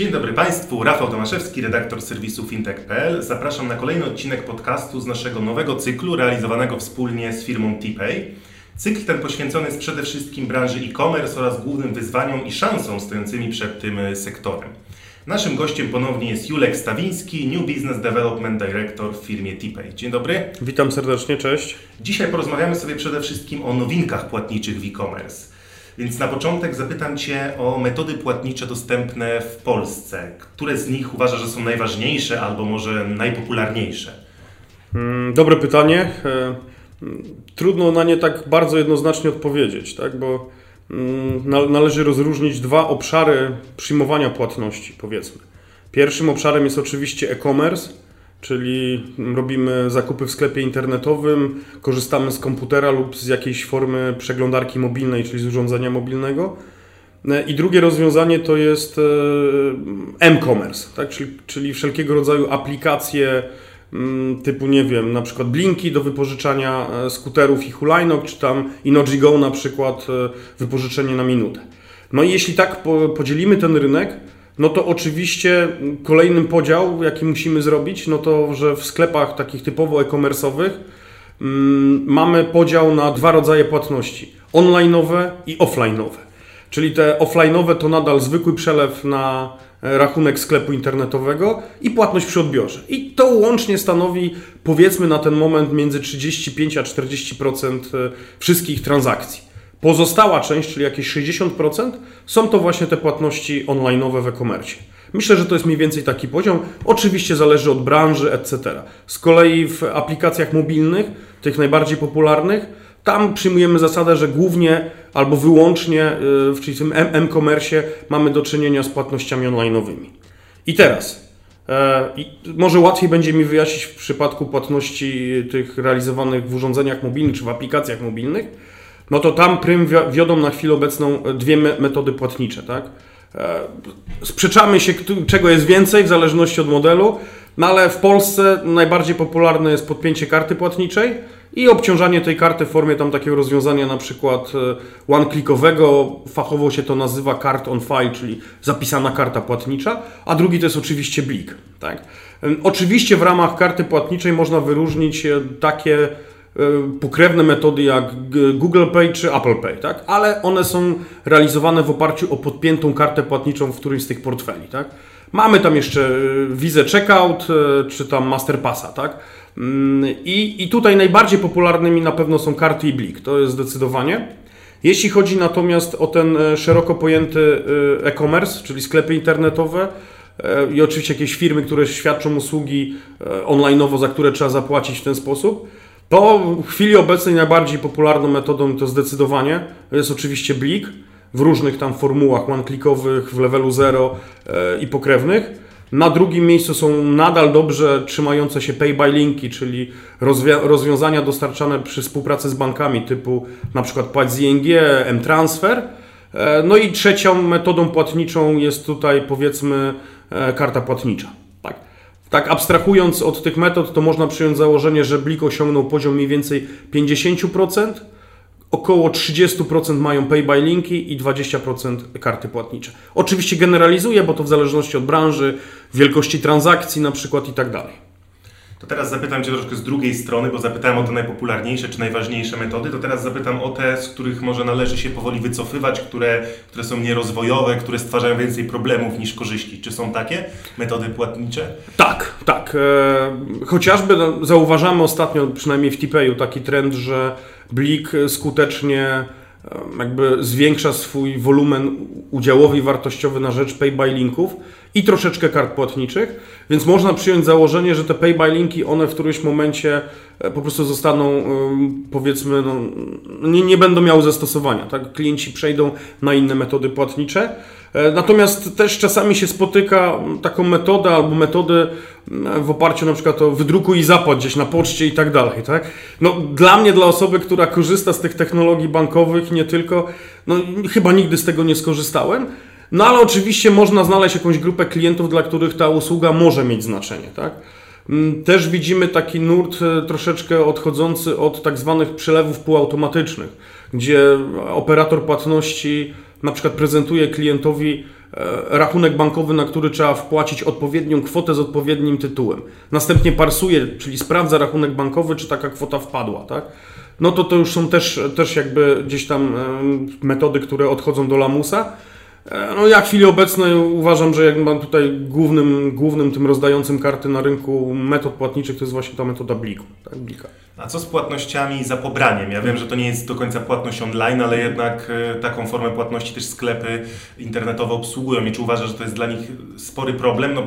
Dzień dobry Państwu, Rafał Tomaszewski, redaktor serwisu fintech.pl. Zapraszam na kolejny odcinek podcastu z naszego nowego cyklu realizowanego wspólnie z firmą TPay. Cykl ten poświęcony jest przede wszystkim branży e-commerce oraz głównym wyzwaniom i szansom stojącymi przed tym sektorem. Naszym gościem ponownie jest Julek Stawiński, New Business Development Director w firmie TPay. Dzień dobry. Witam serdecznie, cześć. Dzisiaj porozmawiamy sobie przede wszystkim o nowinkach płatniczych w e-commerce. Więc na początek zapytam Cię o metody płatnicze dostępne w Polsce. Które z nich uważasz, że są najważniejsze albo może najpopularniejsze? Mm, dobre pytanie. E, trudno na nie tak bardzo jednoznacznie odpowiedzieć, tak? bo mm, należy rozróżnić dwa obszary przyjmowania płatności, powiedzmy. Pierwszym obszarem jest oczywiście e-commerce, czyli robimy zakupy w sklepie internetowym, korzystamy z komputera lub z jakiejś formy przeglądarki mobilnej, czyli z urządzenia mobilnego. I drugie rozwiązanie to jest e, m-commerce, tak? czyli, czyli wszelkiego rodzaju aplikacje mm, typu, nie wiem, na przykład Blinki do wypożyczania e, skuterów i hulajnok, czy tam InnoGo na przykład e, wypożyczenie na minutę. No i jeśli tak podzielimy ten rynek, no to oczywiście kolejnym podział, jaki musimy zrobić, no to, że w sklepach takich typowo e-commerce'owych mm, mamy podział na dwa rodzaje płatności: online'owe i offline'owe. Czyli te offline'owe to nadal zwykły przelew na rachunek sklepu internetowego i płatność przy odbiorze. I to łącznie stanowi powiedzmy na ten moment między 35 a 40% e, wszystkich transakcji. Pozostała część, czyli jakieś 60%, są to właśnie te płatności online'owe w e-commerce. Myślę, że to jest mniej więcej taki poziom. Oczywiście zależy od branży, etc. Z kolei w aplikacjach mobilnych, tych najbardziej popularnych, tam przyjmujemy zasadę, że głównie albo wyłącznie, y, czyli w tym m-commerce mamy do czynienia z płatnościami online'owymi. I teraz, e, może łatwiej będzie mi wyjaśnić w przypadku płatności tych realizowanych w urządzeniach mobilnych czy w aplikacjach mobilnych, no to tam prym wiodą na chwilę obecną e, dwie metody płatnicze, tak? E, sprzeczamy się, czego jest więcej w zależności od modelu, no ale w Polsce najbardziej popularne jest podpięcie karty płatniczej i obciążanie tej karty w formie tam takiego rozwiązania na przykład e, one-clickowego, fachowo się to nazywa card on file, czyli zapisana karta płatnicza, a drugi to jest oczywiście blik. Tak? Oczywiście w ramach karty płatniczej można wyróżnić takie pokrewne metody jak Google Pay czy Apple Pay, tak? ale one są realizowane w oparciu o podpiętą kartę płatniczą w którymś z tych portfeli. Tak? Mamy tam jeszcze e, Visa Checkout e, czy tam Masterpassa. Tak? Mm, I, I tutaj najbardziej popularnymi na pewno są karty i blik, to jest zdecydowanie. Jeśli chodzi natomiast o ten szeroko pojęty e-commerce, czyli sklepy internetowe, i oczywiście jakieś firmy, które świadczą usługi online'owo, za które trzeba zapłacić w ten sposób, w chwili obecnej najbardziej popularną metodą to zdecydowanie jest oczywiście Blik w różnych tam formułach one-clickowych, w levelu 0 e, i pokrewnych. Na drugim miejscu są nadal dobrze trzymające się pay by linki, czyli rozwiązania dostarczane przy współpracy z bankami typu na przykład płać z ING, M-Transfer. E, no i trzecią metodą płatniczą jest tutaj powiedzmy e, karta płatnicza. Tak, abstrahując od tych metod, to można przyjąć założenie, że Blik osiągnął poziom mniej więcej 50%, około 30% mają pay by linki i 20% karty płatnicze. Oczywiście generalizuję, bo to w zależności od branży, wielkości transakcji na przykład i tak dalej. To teraz zapytam Cię troszkę z drugiej strony, bo zapytałem o te najpopularniejsze czy najważniejsze metody, to teraz zapytam o te, z których może należy się powoli wycofywać, które, które są nierozwojowe, które stwarzają więcej problemów niż korzyści. Czy są takie metody płatnicze? Tak, tak. E, chociażby no, zauważamy ostatnio, przynajmniej w TPay-u, taki trend, że Blik skutecznie e, jakby zwiększa swój wolumen udziałowy i wartościowy na rzecz pay by linków i troszeczkę kart płatniczych, więc można przyjąć założenie, że te pay by linki, one w którymś momencie e, po prostu zostaną, powiedzmy, no, nie, nie będą miały zastosowania. Tak? Klienci przejdą na inne metody płatnicze. E, natomiast też czasami się spotyka taką metodę albo metody w oparciu na przykład o wydrukuj i zapłać gdzieś na poczcie i tak dalej. Tak? No, dla mnie, dla osoby, która korzysta z tych technologii bankowych, nie tylko, no, chyba nigdy z tego nie skorzystałem. No ale oczywiście można znaleźć jakąś grupę klientów, dla których ta usługa może mieć znaczenie. Tak? Mm, też widzimy taki nurt e, troszeczkę odchodzący od tak zwanych przelewów półautomatycznych, gdzie operator płatności na przykład prezentuje klientowi e, rachunek bankowy, na który trzeba wpłacić odpowiednią kwotę z odpowiednim tytułem. Następnie parsuje, czyli sprawdza rachunek bankowy, czy taka kwota wpadła, tak? No to to już są też, też jakby gdzieś tam metody, które odchodzą do lamusa. E, no ja w chwili obecnej uważam, że jak mam tutaj głównym, głównym tym rozdającym karty na rynku metod płatniczych to jest właśnie ta metoda Bliku. Tak, Blika. A co z płatnościami za pobraniem? Ja wiem, że to nie jest do końca płatność online, ale jednak e, taką formę płatności też sklepy internetowe obsługują. I czy uważasz, że to jest dla nich spory problem? No,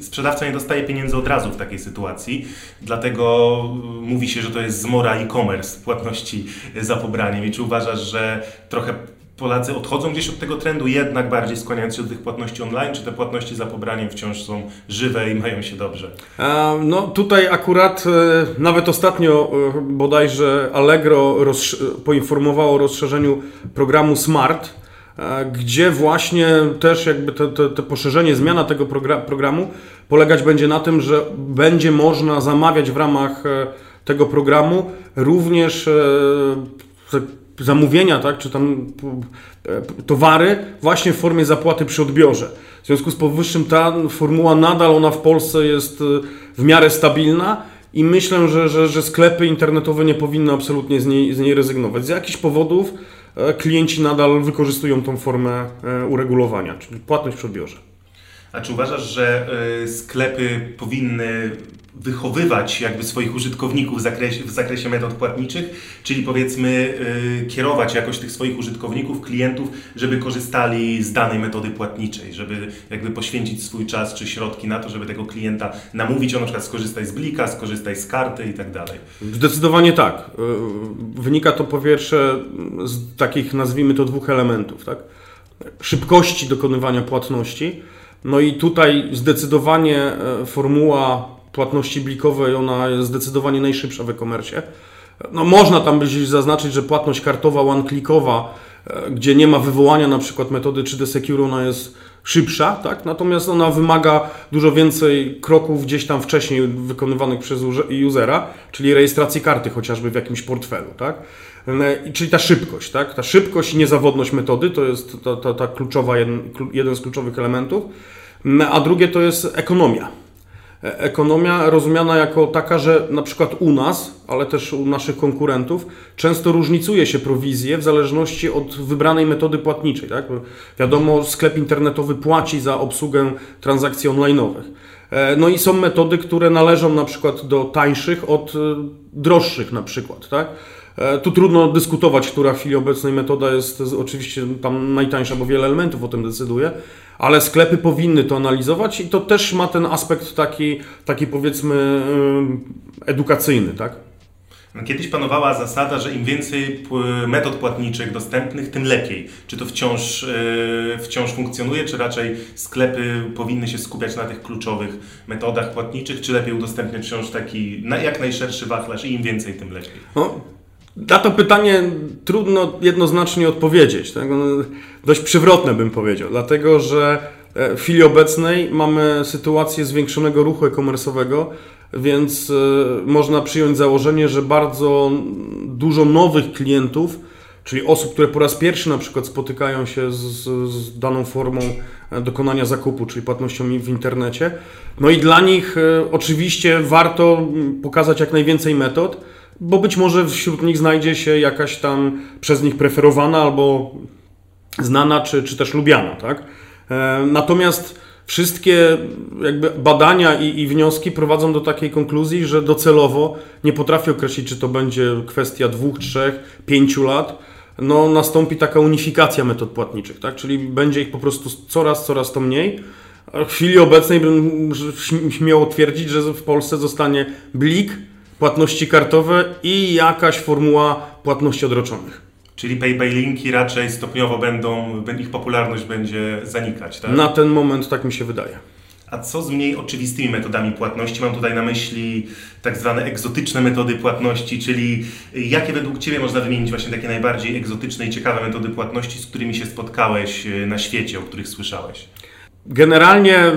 sprzedawca nie dostaje pieniędzy od razu w takiej sytuacji, dlatego mówi się, że to jest zmora e-commerce, płatności za pobraniem. I czy uważasz, że trochę Polacy odchodzą gdzieś od tego trendu, jednak bardziej skłaniając się do tych płatności online, czy te płatności za pobraniem wciąż są żywe i mają się dobrze? No tutaj akurat e, nawet ostatnio e, bodajże Allegro poinformowało o rozszerzeniu programu Smart, e, gdzie właśnie też jakby te, te, te poszerzenie, zmiana tego programu polegać będzie na tym, że będzie można zamawiać w ramach tego programu również zamówienia, tak, czy tam e, towary właśnie w formie zapłaty przy odbiorze. W związku z powyższym ta formuła nadal ona w Polsce jest e, w miarę stabilna i myślę, że, że, że sklepy internetowe nie powinny absolutnie z niej, z niej rezygnować. Z jakichś powodów e, klienci nadal wykorzystują tą formę uregulowania, czyli płatność przy odbiorze. A czy uważasz, że sklepy powinny wychowywać jakby swoich użytkowników w zakresie, w zakresie metod płatniczych, czyli powiedzmy yy, kierować jakoś tych swoich użytkowników, klientów, żeby korzystali z danej metody płatniczej, żeby jakby poświęcić swój czas czy środki na to, żeby tego klienta namówić, on na przykład skorzystaj z blika, skorzystaj z karty i tak dalej. Zdecydowanie tak. Y, wynika to po pierwsze z takich, nazwijmy to, dwóch elementów, tak? Szybkości dokonywania płatności. No i tutaj zdecydowanie e, formuła płatności blikowej, ona jest zdecydowanie najszybsza w e-commerce. No, można tam być zaznaczyć, że płatność kartowa, one-clickowa, e, gdzie nie ma wywołania na przykład metody 3D Secure, ona jest szybsza, tak? natomiast ona wymaga dużo więcej kroków gdzieś tam wcześniej wykonywanych przez usera, czyli rejestracji karty chociażby w jakimś portfelu. Tak? E, czyli ta szybkość, tak? ta szybkość i niezawodność metody to jest ta, ta, ta kluczowa, jeden, jeden z kluczowych elementów, a drugie to jest ekonomia E, ekonomia rozumiana jako taka, że na przykład u nas, ale też u naszych konkurentów, często różnicuje się prowizję w zależności od wybranej metody płatniczej. Tak? Wiadomo, sklep internetowy płaci za obsługę transakcji online'owych. E, no i są metody, które należą na przykład do tańszych od e, droższych na przykład. Tak? Tu trudno dyskutować, która w chwili obecnej metoda jest oczywiście tam najtańsza, bo wiele elementów o tym decyduje, ale sklepy powinny to analizować i to też ma ten aspekt taki, taki powiedzmy edukacyjny, tak? No, kiedyś panowała zasada, że im więcej metod płatniczych dostępnych, tym lepiej. Czy to wciąż, yy, wciąż funkcjonuje, czy raczej sklepy powinny się skupiać na tych kluczowych metodach płatniczych, czy lepiej udostępniać wciąż taki jak najszerszy wachlarz i im więcej, tym lepiej? No, na to pytanie trudno jednoznacznie odpowiedzieć. Tak? Dość przywrotne bym powiedział, dlatego że e, w chwili obecnej mamy sytuację zwiększonego ruchu e-commerce'owego, więc e, można przyjąć założenie, że bardzo dużo nowych klientów, czyli osób, które po raz pierwszy na przykład spotykają się z, z daną formą e, dokonania zakupu, czyli płatnością w internecie. No i dla nich oczywiście warto pokazać jak najwięcej metod, bo być może wśród nich znajdzie się jakaś tam przez nich preferowana albo znana, czy, czy też lubiana, tak? E, natomiast wszystkie jakby badania i, i, wnioski prowadzą do takiej konkluzji, że docelowo nie potrafię określić, czy to będzie kwestia dwóch, trzech, pięciu lat. No, nastąpi taka unifikacja metod płatniczych, tak? czyli będzie ich po prostu coraz, coraz to mniej. w chwili obecnej bym śmiało twierdzić, że w Polsce zostanie blik, płatności kartowe i jakaś formuła płatności odroczonych. Czyli PayPay linki raczej stopniowo będą, ich popularność będzie zanikać, tak? Na ten moment tak mi się wydaje. A co z mniej oczywistymi metodami płatności? Mam tutaj na myśli tak zwane egzotyczne metody płatności, czyli jakie według Ciebie można wymienić właśnie takie najbardziej egzotyczne i ciekawe metody płatności, z którymi się spotkałeś e, na świecie, o których słyszałeś? Generalnie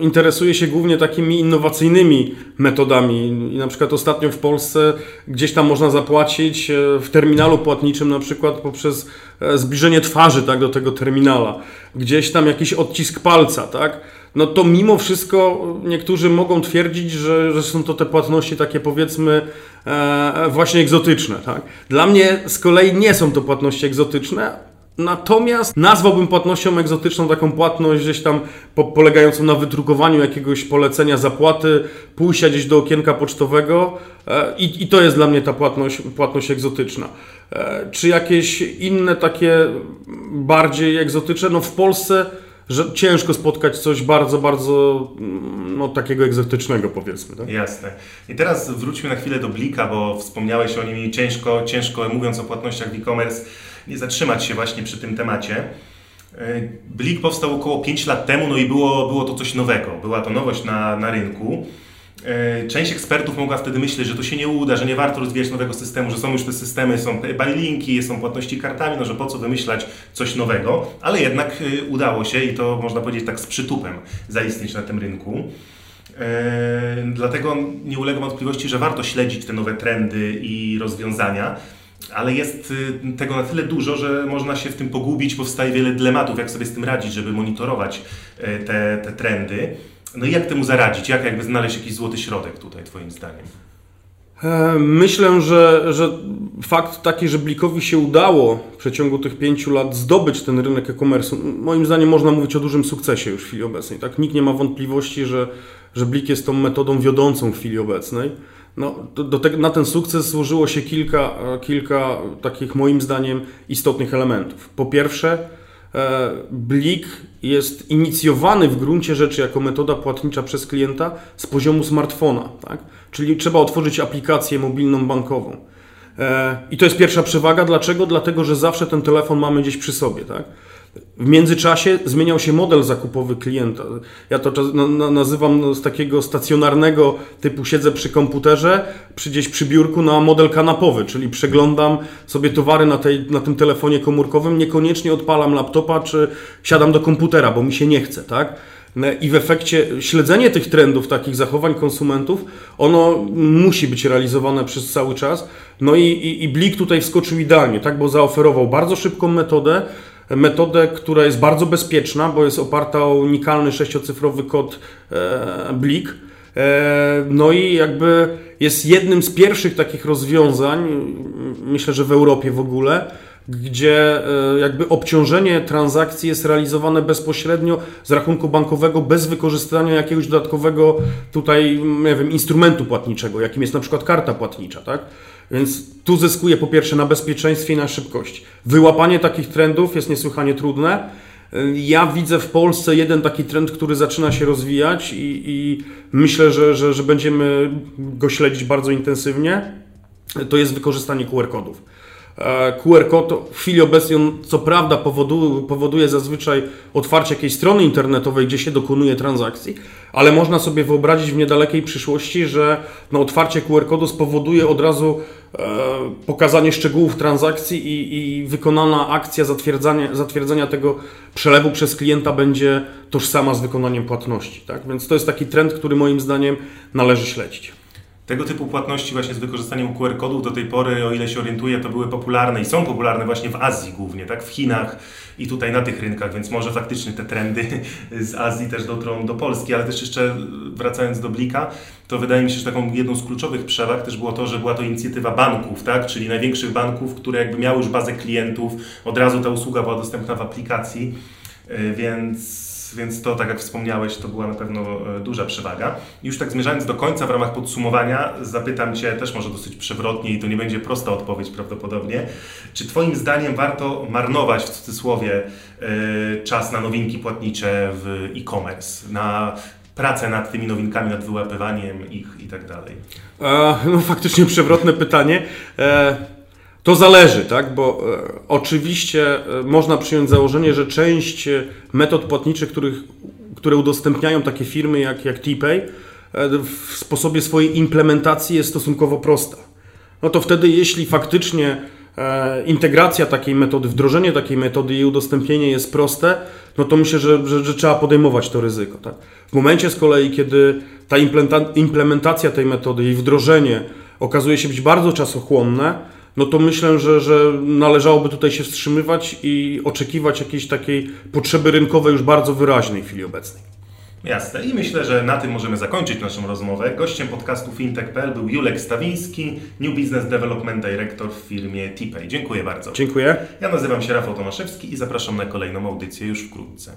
interesuję się głównie takimi innowacyjnymi metodami. I na przykład ostatnio w Polsce gdzieś tam można zapłacić e, w terminalu płatniczym, na przykład poprzez e, zbliżenie twarzy tak, do tego terminala. Gdzieś tam jakiś odcisk palca, tak? No to mimo wszystko niektórzy mogą twierdzić, że, że są to te płatności takie powiedzmy e, właśnie egzotyczne. Tak? Dla mnie z kolei nie są to płatności egzotyczne, Natomiast nazwałbym płatnością egzotyczną taką płatność gdzieś tam po, polegającą na wydrukowaniu jakiegoś polecenia zapłaty, pójścia gdzieś do okienka pocztowego e, i, i, to jest dla mnie ta płatność, płatność egzotyczna. E, czy jakieś inne takie bardziej egzotyczne? No w Polsce że ciężko spotkać coś bardzo, bardzo no, takiego egzotycznego powiedzmy. Tak? Jasne. I teraz wróćmy na chwilę do Blika, bo wspomniałeś o nim i ciężko, ciężko mówiąc o płatnościach w e-commerce, zatrzymać się właśnie przy tym temacie. E, Blik powstał około 5 lat temu, no i było, było to coś nowego. Była to nowość na, na rynku. E, część ekspertów mogła wtedy myśleć, że to się nie uda, że nie warto rozwijać nowego systemu, że są już te systemy, są buylinki, są płatności kartami, no że po co wymyślać coś nowego, ale jednak e, udało się i to można powiedzieć tak z przytupem zaistnieć na tym rynku. Dlatego nie ulega wątpliwości, że warto śledzić te nowe trendy i rozwiązania ale jest y, tego na tyle dużo, że można się w tym pogubić, powstaje wiele dylematów, jak sobie z tym radzić, żeby monitorować e, te, te trendy. No i jak temu zaradzić? Jak jakby znaleźć jakiś złoty środek tutaj, Twoim zdaniem? E, myślę, że, że fakt taki, że Blikowi się udało w przeciągu tych pięciu lat zdobyć ten rynek e-commerce, moim zdaniem można mówić o dużym sukcesie już w chwili obecnej. Tak? Nikt nie ma wątpliwości, że, że Blik jest tą metodą wiodącą w chwili obecnej. No, do, do te, na ten sukces złożyło się kilka, kilka takich moim zdaniem istotnych elementów. Po pierwsze, e, Blik jest inicjowany w gruncie rzeczy jako metoda płatnicza przez klienta z poziomu smartfona, tak? czyli trzeba otworzyć aplikację mobilną bankową. E, I to jest pierwsza przewaga. Dlaczego? Dlatego, że zawsze ten telefon mamy gdzieś przy sobie. Tak? W międzyczasie zmieniał się model zakupowy klienta. Ja to nazywam z takiego stacjonarnego typu siedzę przy komputerze, przy gdzieś przy biurku na model kanapowy, czyli przeglądam sobie towary na, tej, na tym telefonie komórkowym, niekoniecznie odpalam laptopa czy siadam do komputera, bo mi się nie chce, tak? I w efekcie śledzenie tych trendów, takich zachowań konsumentów, ono musi być realizowane przez cały czas. No i, i, i Blik tutaj wskoczył idealnie, tak? Bo zaoferował bardzo szybką metodę, metodę, która jest bardzo bezpieczna, bo jest oparta o unikalny sześciocyfrowy kod e, Blik. E, no i jakby jest jednym z pierwszych takich rozwiązań, myślę, że w Europie w ogóle, gdzie e, jakby obciążenie transakcji jest realizowane bezpośrednio z rachunku bankowego bez wykorzystania jakiegoś dodatkowego tutaj, nie wiem, instrumentu płatniczego, jakim jest na przykład karta płatnicza, tak? Więc tu zyskuje po pierwsze na bezpieczeństwie i na szybkości. Wyłapanie takich trendów jest niesłychanie trudne. Ja widzę w Polsce jeden taki trend, który zaczyna się rozwijać i, i myślę, że, że, że będziemy go śledzić bardzo intensywnie. To jest wykorzystanie QR-kodów. E, QR kod w chwili obecnej on co prawda powoduje, powoduje zazwyczaj otwarcie jakiejś strony internetowej, gdzie się dokonuje transakcji, ale można sobie wyobrazić w niedalekiej przyszłości, że no, otwarcie QR kodu spowoduje od razu e, pokazanie szczegółów transakcji i, i wykonana akcja zatwierdzania, zatwierdzenia tego przelewu przez klienta będzie tożsama z wykonaniem płatności. Tak? Więc to jest taki trend, który moim zdaniem należy śledzić. Tego typu płatności właśnie z wykorzystaniem QR-kodów do tej pory, o ile się orientuję, to były popularne i są popularne właśnie w Azji głównie, tak? W Chinach i tutaj na tych rynkach, więc może faktycznie te trendy z Azji też dotrą do Polski, ale też jeszcze wracając do Blika, to wydaje mi się, że taką jedną z kluczowych przewag też było to, że była to inicjatywa banków, tak? Czyli największych banków, które jakby miały już bazę klientów, od razu ta usługa była dostępna w aplikacji, y, więc więc, to, tak jak wspomniałeś, to była na pewno e, duża przewaga. I już tak zmierzając do końca, w ramach podsumowania, zapytam Cię też może dosyć przewrotnie i to nie będzie prosta odpowiedź prawdopodobnie. Czy Twoim zdaniem warto marnować w cudzysłowie e, czas na nowinki płatnicze w e-commerce, na pracę nad tymi nowinkami, nad wyłapywaniem ich i tak dalej? E, no faktycznie przewrotne pytanie. E, to zależy, tak? Bo e, oczywiście e, można przyjąć założenie, że część e, metod płatniczych, których, które udostępniają takie firmy jak, jak TPay, e, w sposobie swojej implementacji jest stosunkowo prosta. No to wtedy, jeśli faktycznie e, integracja takiej metody, wdrożenie takiej metody i udostępnienie jest proste, no to myślę, że, że, że trzeba podejmować to ryzyko. Tak? W momencie z kolei, kiedy ta implementa- implementacja tej metody i wdrożenie okazuje się być bardzo czasochłonne, no to myślę, że, że należałoby tutaj się wstrzymywać i oczekiwać jakiejś takiej potrzeby rynkowej już bardzo wyraźnej w chwili obecnej. Jasne. I myślę, że na tym możemy zakończyć naszą rozmowę. Gościem podcastu fintech.pl był Julek Stawiński, New Business Development Director w firmie TPay. Dziękuję bardzo. Dziękuję. Ja nazywam się Rafał Tomaszewski i zapraszam na kolejną audycję już wkrótce.